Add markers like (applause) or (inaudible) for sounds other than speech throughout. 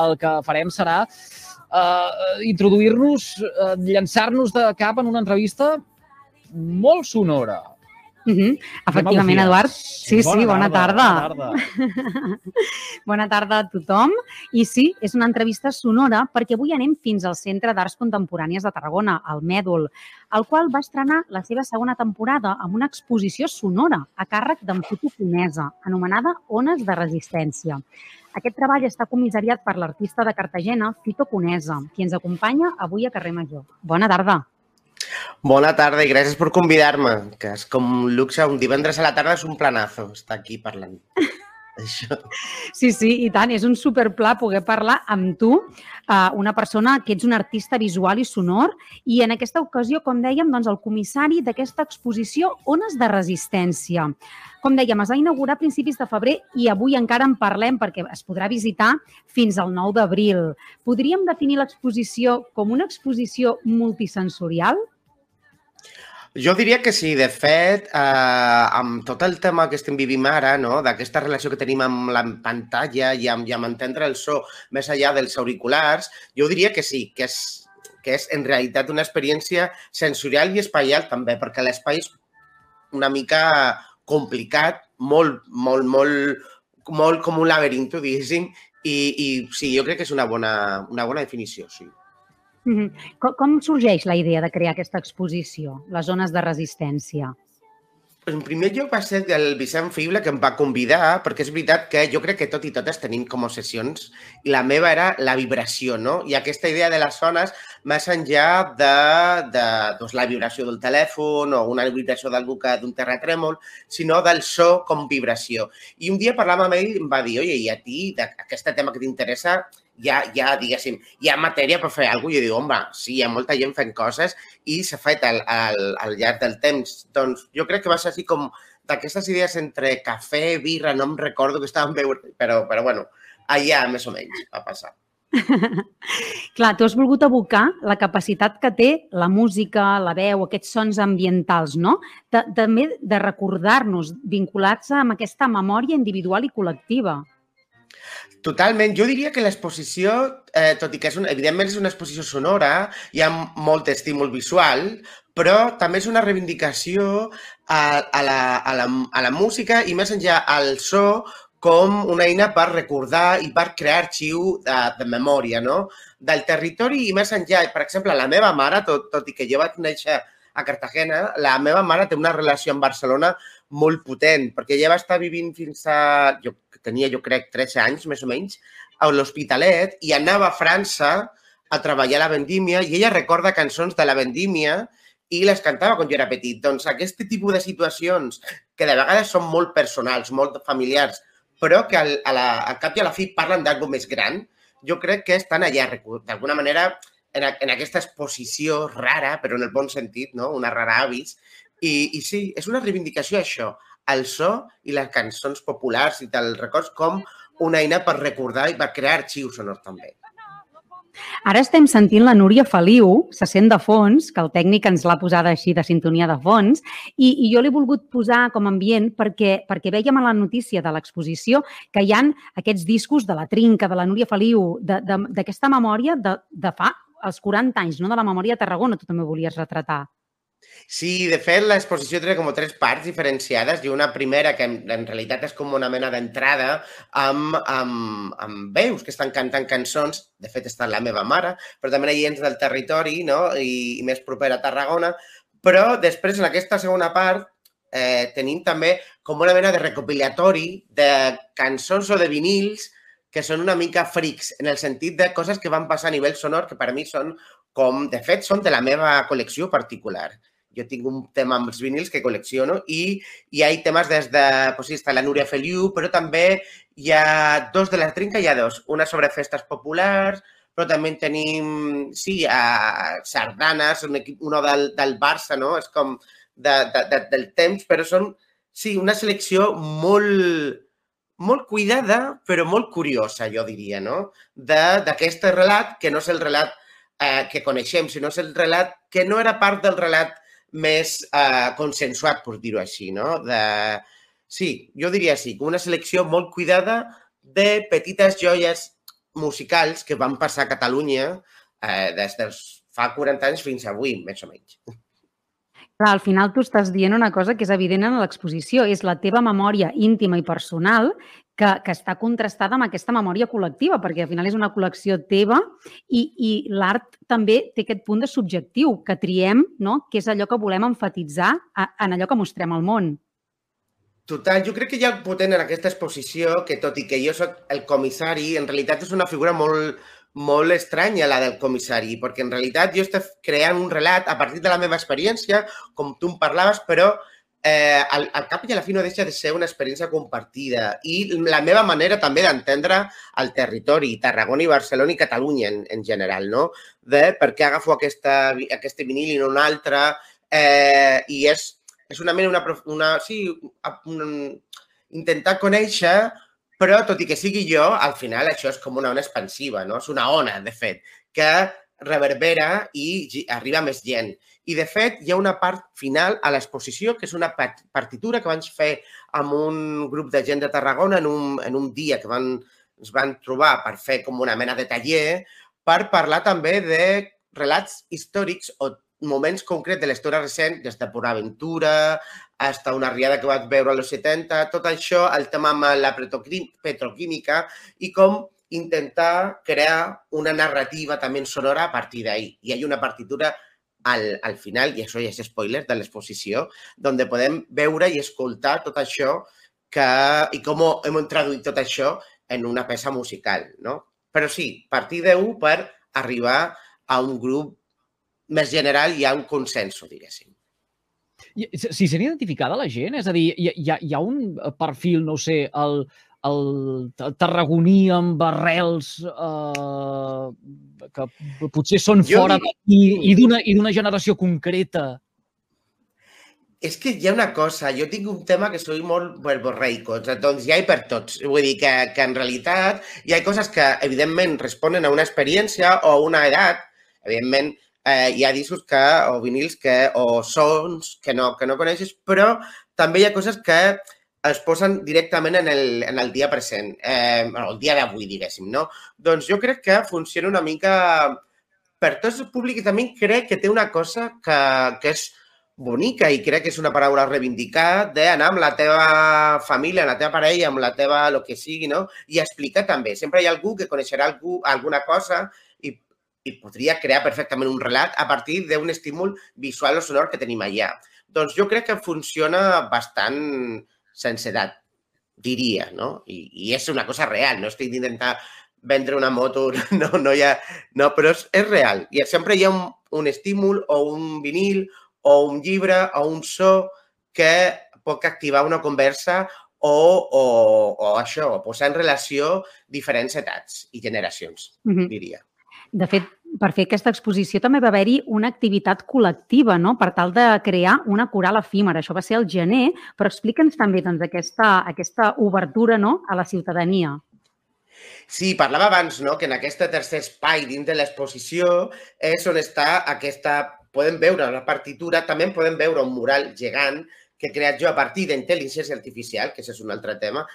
el que farem serà uh, introduir-nos, uh, llançar-nos de cap en una entrevista molt sonora. Uh -huh. Efectivament, Eduard. Sí, bona sí, bona tarda. tarda. Bona tarda. (laughs) bona tarda a tothom. I sí, és una entrevista sonora perquè avui anem fins al Centre d'Arts Contemporànies de Tarragona, al Mèdol, el qual va estrenar la seva segona temporada amb una exposició sonora a càrrec d'en Futu Conesa, anomenada Ones de Resistència. Aquest treball està comissariat per l'artista de Cartagena, Fito Conesa, qui ens acompanya avui a Carrer Major. Bona tarda. Bona tarda i gràcies per convidar-me, que és com un luxe, un divendres a la tarda és un planazo estar aquí parlant. (laughs) Això. Sí, sí, i tant. És un superpla poder parlar amb tu, uh, una persona que ets un artista visual i sonor, i en aquesta ocasió, com dèiem, doncs, el comissari d'aquesta exposició Ones de Resistència. Com dèiem, es va inaugurar a principis de febrer i avui encara en parlem perquè es podrà visitar fins al 9 d'abril. Podríem definir l'exposició com una exposició multisensorial? Jo diria que sí. De fet, eh, amb tot el tema que estem vivint ara, no? d'aquesta relació que tenim amb la pantalla i amb, i amb entendre el so més enllà dels auriculars, jo diria que sí, que és, que és en realitat una experiència sensorial i espaial també, perquè l'espai és una mica complicat, molt, molt, molt, molt com un laberinto, diguéssim, i, i sí, jo crec que és una bona, una bona definició, sí. Mm -hmm. com, com sorgeix la idea de crear aquesta exposició, les zones de resistència? En primer lloc va ser el Vicent Fible que em va convidar, perquè és veritat que jo crec que tot i totes tenim com sessions i la meva era la vibració, no? I aquesta idea de les zones més enllà de, de doncs, la vibració del telèfon o una vibració d'algú que d'un terratrèmol, sinó del so com vibració. I un dia parlant amb ell em va dir, oye, i a ti, d'aquest tema que t'interessa, ja, ja, diguéssim, hi ha matèria per fer alguna cosa. I jo dic, home, sí, hi ha molta gent fent coses i s'ha fet al, al, al llarg del temps. Doncs jo crec que va ser així com d'aquestes idees entre cafè, birra, no em recordo que estàvem veure, però, però bueno, allà més o menys va passar. (laughs) Clar, tu has volgut abocar la capacitat que té la música, la veu, aquests sons ambientals, no? També de recordar-nos, vinculats amb aquesta memòria individual i col·lectiva. Totalment. Jo diria que l'exposició, eh, tot i que és un, evidentment és una exposició sonora, hi ha molt estímul visual, però també és una reivindicació a, a, la, a, la, a la música i més enllà al so com una eina per recordar i per crear arxiu de, de memòria no? del territori i més enllà. Per exemple, la meva mare, tot, tot i que jo vaig néixer a Cartagena, la meva mare té una relació amb Barcelona molt potent, perquè ella va estar vivint fins a... Jo tenia, jo crec, 13 anys, més o menys, a l'Hospitalet i anava a França a treballar a la vendímia i ella recorda cançons de la vendímia i les cantava quan jo era petit. Doncs aquest tipus de situacions que de vegades són molt personals, molt familiars, però que al, a la, al cap i a la fi parlen d'algú més gran, jo crec que estan allà, d'alguna manera, en, a, en aquesta exposició rara, però en el bon sentit, no? una rara avis. I, I sí, és una reivindicació això, el so i les cançons populars i te'l records com una eina per recordar i per crear arxius sonors també. Ara estem sentint la Núria Feliu, se sent de fons, que el tècnic ens l'ha posada així de sintonia de fons, i, i jo l'he volgut posar com a ambient perquè, perquè veiem a la notícia de l'exposició que hi han aquests discos de la Trinca, de la Núria Feliu, d'aquesta memòria de, de fa els 40 anys, no de la memòria de Tarragona, tu també volies retratar. Sí, de fet, l'exposició té com tres parts diferenciades i una primera que en, en realitat és com una mena d'entrada amb, amb, amb veus que estan cantant cançons. De fet, està la meva mare, però també hi gent del territori no? I, i més propera a Tarragona. Però després, en aquesta segona part, eh, tenim també com una mena de recopilatori de cançons o de vinils que són una mica frics, en el sentit de coses que van passar a nivell sonor que per mi són com, de fet, són de la meva col·lecció particular jo tinc un tema amb els vinils que col·lecciono i hi ha temes des de, pues sí, està la Núria Feliu, però també hi ha dos de la trinca, hi ha dos. Una sobre festes populars, però també tenim, sí, a sardanes, un equip, uno del, del Barça, no? És com de, de, de, del temps, però són, sí, una selecció molt, molt cuidada, però molt curiosa, jo diria, no? D'aquest relat, que no és el relat eh, que coneixem, sinó és el relat que no era part del relat més eh, consensuat, per dir-ho així, no? De... Sí, jo diria sí, una selecció molt cuidada de petites joies musicals que van passar a Catalunya eh, des dels fa 40 anys fins avui, més o menys. Clar, al final tu estàs dient una cosa que és evident en l'exposició, és la teva memòria íntima i personal que, que està contrastada amb aquesta memòria col·lectiva, perquè al final és una col·lecció teva i, i l'art també té aquest punt de subjectiu, que triem, no? que és allò que volem enfatitzar en allò que mostrem al món. Total, jo crec que hi ha potent en aquesta exposició que, tot i que jo sóc el comissari, en realitat és una figura molt, molt estranya la del comissari, perquè en realitat jo estic creant un relat a partir de la meva experiència, com tu em parlaves, però eh, al, al cap i a la fi no deixa de ser una experiència compartida i la meva manera també d'entendre el territori, Tarragona i Barcelona i Catalunya en, en general, no? De per què agafo aquesta, aquest vinil i no un altre, eh, i és, és una mena, una, una, sí, un, intentar conèixer però, tot i que sigui jo, al final això és com una ona expansiva, no? És una ona, de fet, que reverbera i arriba més gent. I, de fet, hi ha una part final a l'exposició, que és una partitura que vaig fer amb un grup de gent de Tarragona en un, en un dia que van, ens van trobar per fer com una mena de taller, per parlar també de relats històrics o moments concrets de la història recent, des de Pura Aventura, hasta una riada que vaig veure als 70, tot això, el tema amb la petroquímica i com intentar crear una narrativa també sonora a partir d'ahí. I hi ha una partitura al, al final, i això ja és spoiler de l'exposició, on podem veure i escoltar tot això que, i com hem traduït tot això en una peça musical, no? Però sí, partir d'un per arribar a un grup més general i a un consenso, diguéssim. Si sent identificada la gent? És a dir, hi, ha, hi ha un perfil, no sé, el, el tarragoní amb arrels eh, que potser són jo fora d'aquí i d'una generació concreta? És que hi ha una cosa, jo tinc un tema que soy molt verborreicos, doncs hi ha per tots. Vull dir que, que en realitat hi ha coses que evidentment responen a una experiència o a una edat. Evidentment, eh, hi ha discos que, o vinils que, o sons que no, que no coneixes, però també hi ha coses que es posen directament en el, en el dia present, eh, el dia d'avui, diguéssim, no? Doncs jo crec que funciona una mica per tots els públics i també crec que té una cosa que, que és bonica i crec que és una paraula a reivindicar d'anar amb la teva família, amb la teva parella, amb la teva, el que sigui, no? I explicar també. Sempre hi ha algú que coneixerà algú, alguna cosa i podria crear perfectament un relat a partir d'un estímul visual o sonor que tenim allà. Doncs jo crec que funciona bastant sense edat, diria, no? I, i és una cosa real, no estic intentant vendre una moto, (laughs) no, no hi ha... No, però és, és real. I sempre hi ha un, un estímul o un vinil o un llibre o un so que pot activar una conversa o, o, o això, posar en relació diferents etats i generacions, mm -hmm. diria. De fet, per fer aquesta exposició també va haver-hi una activitat col·lectiva, no?, per tal de crear una coral efímera. Això va ser el gener, però explica'ns també doncs, aquesta, aquesta obertura no?, a la ciutadania. Sí, parlava abans no? que en aquest tercer espai dins de l'exposició és on està aquesta... Podem veure la partitura, també podem veure un mural gegant que he creat jo a partir d'intel·ligència artificial, que és un altre tema,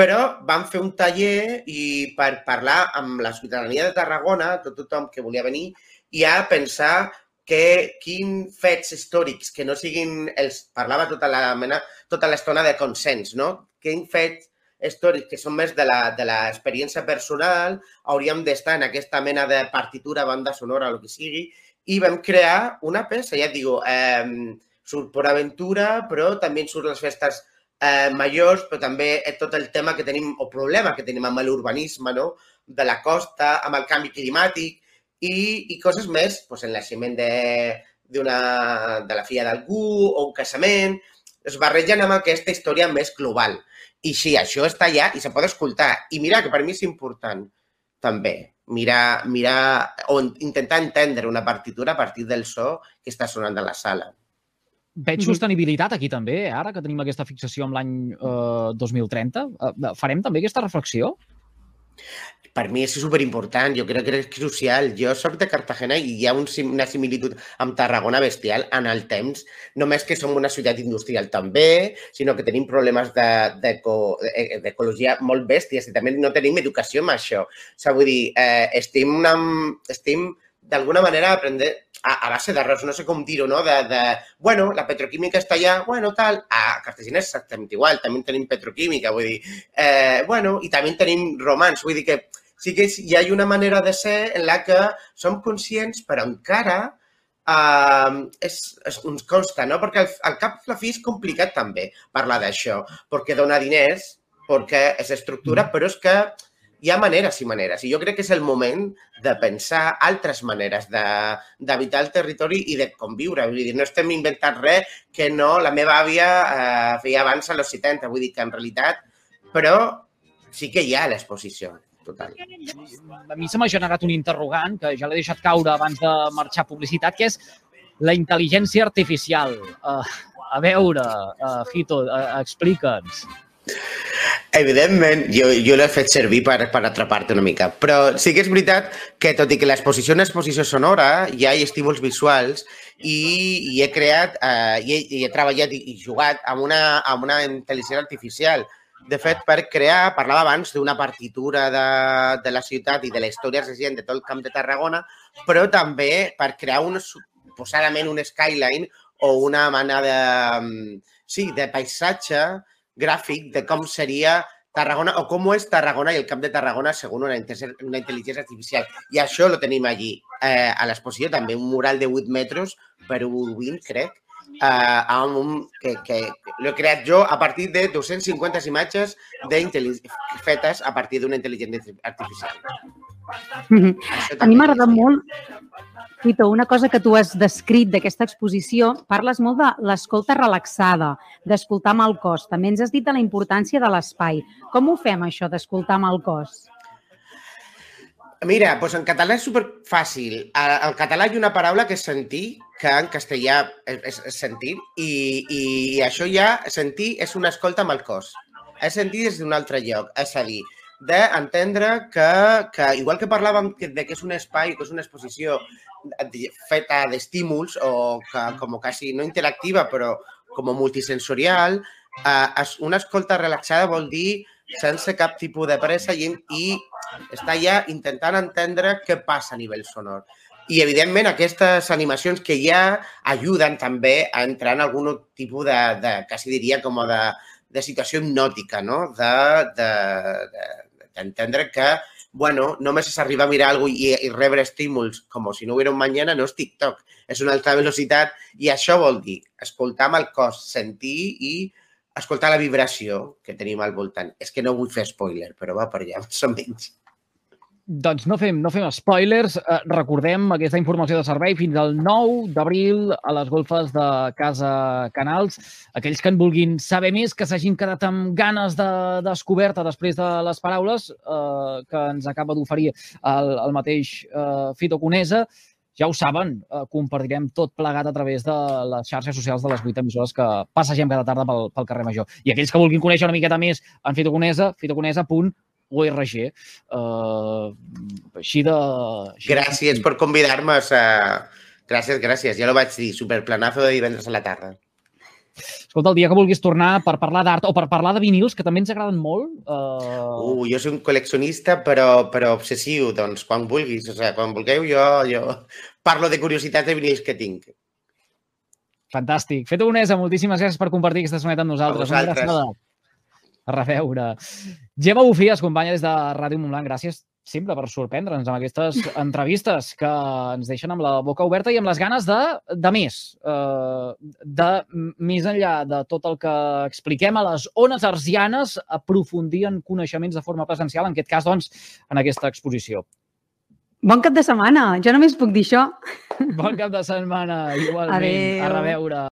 però vam fer un taller i per parlar amb la ciutadania de Tarragona, tot tothom que volia venir, i a pensar que quin fets històrics que no siguin els... Parlava tota la mena, tota l'estona de consens, no? Quin fets històrics que són més de l'experiència personal hauríem d'estar en aquesta mena de partitura, banda sonora, el que sigui, i vam crear una peça, ja et digo, eh, surt per aventura, però també surt les festes eh, majors, però també tot el tema que tenim, o problema que tenim amb l'urbanisme, no? de la costa, amb el canvi climàtic i, i coses més, doncs el naixement de, una, de la filla d'algú o un casament, es barregen amb aquesta història més global. I sí, això està allà i se pot escoltar. I mira, que per mi és important també mirar, mirar o intentar entendre una partitura a partir del so que està sonant a la sala. Veig sostenibilitat aquí també, eh? ara que tenim aquesta fixació amb l'any eh, 2030. Eh, farem també aquesta reflexió? per mi és superimportant, jo crec que és crucial. Jo sóc de Cartagena i hi ha un, una similitud amb Tarragona bestial en el temps, només que som una ciutat industrial també, sinó que tenim problemes d'ecologia de, de, de molt bèsties i també no tenim educació amb això. O sigui, vull dir, eh, estem, una, estem d'alguna manera aprendre a, a base d'errors, no sé com dir-ho, no? De, de, bueno, la petroquímica està allà, bueno, tal. A Cartagena és exactament igual, també tenim petroquímica, vull dir, eh, bueno, i també tenim romans, vull dir que sí que hi ha una manera de ser en la que som conscients, però encara eh, és, és, uns costa, no? Perquè al, al cap la fi és complicat també parlar d'això, perquè dona diners, perquè és estructura, mm. però és que hi ha maneres i maneres. I jo crec que és el moment de pensar altres maneres d'habitar el territori i de conviure. Vull dir, no estem inventant res que no la meva àvia eh, feia abans als 70. Vull dir que en realitat, però sí que hi ha l'exposició. Total. A mi se m'ha generat un interrogant que ja l'he deixat caure abans de marxar a publicitat, que és la intel·ligència artificial. Uh, a veure, uh, Fito, uh, explica'ns. Evidentment, jo, jo l'he fet servir per, per atrapar-te una mica, però sí que és veritat que, tot i que l'exposició és una exposició sonora, hi ha estímuls visuals i, i he creat, eh, i, he, i he treballat i, i jugat amb una, amb una intel·ligència artificial. De fet, per crear, parlava abans d'una partitura de, de la ciutat i de la història recent de tot el camp de Tarragona, però també per crear un, suposadament un skyline o una mena de, sí, de paisatge gràfic de com seria Tarragona o com és Tarragona i el camp de Tarragona segons una, una intel·ligència artificial. I això lo tenim allí eh, a l'exposició, també un mural de 8 metres per 20, crec, eh, amb un, que, que l'he creat jo a partir de 250 imatges fetes a partir d'una intel·ligència artificial. Mm (laughs) -hmm. A mi m'agrada molt Fito, una cosa que tu has descrit d'aquesta exposició, parles molt de l'escolta relaxada, d'escoltar amb el cos. També ens has dit de la importància de l'espai. Com ho fem, això, d'escoltar amb el cos? Mira, doncs en català és superfàcil. Al català hi ha una paraula que és sentir, que en castellà és sentir, i, i això ja, sentir és una escolta amb el cos. És sentir des d'un altre lloc. És a dir, d'entendre que, que, igual que parlàvem de que és un espai, que és una exposició feta d'estímuls o que, com quasi no interactiva, però com multisensorial, eh, una escolta relaxada vol dir sense cap tipus de pressa i, i està ja intentant entendre què passa a nivell sonor. I, evidentment, aquestes animacions que ja ajuden també a entrar en algun tipus de, de quasi diria, com de, de situació hipnòtica, no? d'entendre de, de, de, que bueno, només és arribar a mirar alguna i, i rebre estímuls com si no hubiera un mañana, no és TikTok, és una altra velocitat i això vol dir escoltar amb el cos, sentir i escoltar la vibració que tenim al voltant. És que no vull fer spoiler, però va per allà, (laughs) més o menys. Doncs no fem, no fem spoilers. Eh, recordem aquesta informació de servei fins al 9 d'abril a les golfes de Casa Canals. Aquells que en vulguin saber més, que s'hagin quedat amb ganes de descoberta després de les paraules eh, que ens acaba d'oferir el, el mateix eh, Fito Conesa, ja ho saben, eh, compartirem tot plegat a través de les xarxes socials de les 8 emissores que passegem cada tarda pel, pel carrer Major. I aquells que vulguin conèixer una miqueta més en Fito Conesa, fitoconesa.com ORG. Uh, així de... Així gràcies de... per convidar-me. A... Gràcies, gràcies. Ja ho vaig dir, superplanazo de divendres a la tarda. Escolta, el dia que vulguis tornar per parlar d'art o per parlar de vinils, que també ens agraden molt... Uh... uh jo soc un col·leccionista, però, però obsessiu, doncs, quan vulguis. O sigui, quan vulgueu, jo, jo parlo de curiositats de vinils que tinc. Fantàstic. Fet Unesa, moltíssimes gràcies per compartir aquesta soneta amb nosaltres. A vosaltres a reveure. Gemma Bufí es acompanya des de Ràdio Montblanc. Gràcies sempre per sorprendre'ns amb aquestes entrevistes que ens deixen amb la boca oberta i amb les ganes de, de més. Uh, de més enllà de tot el que expliquem a les ones arsianes, aprofundir en coneixements de forma presencial, en aquest cas, doncs, en aquesta exposició. Bon cap de setmana! Jo només puc dir això. Bon cap de setmana, (laughs) igualment. Adéu. A reveure.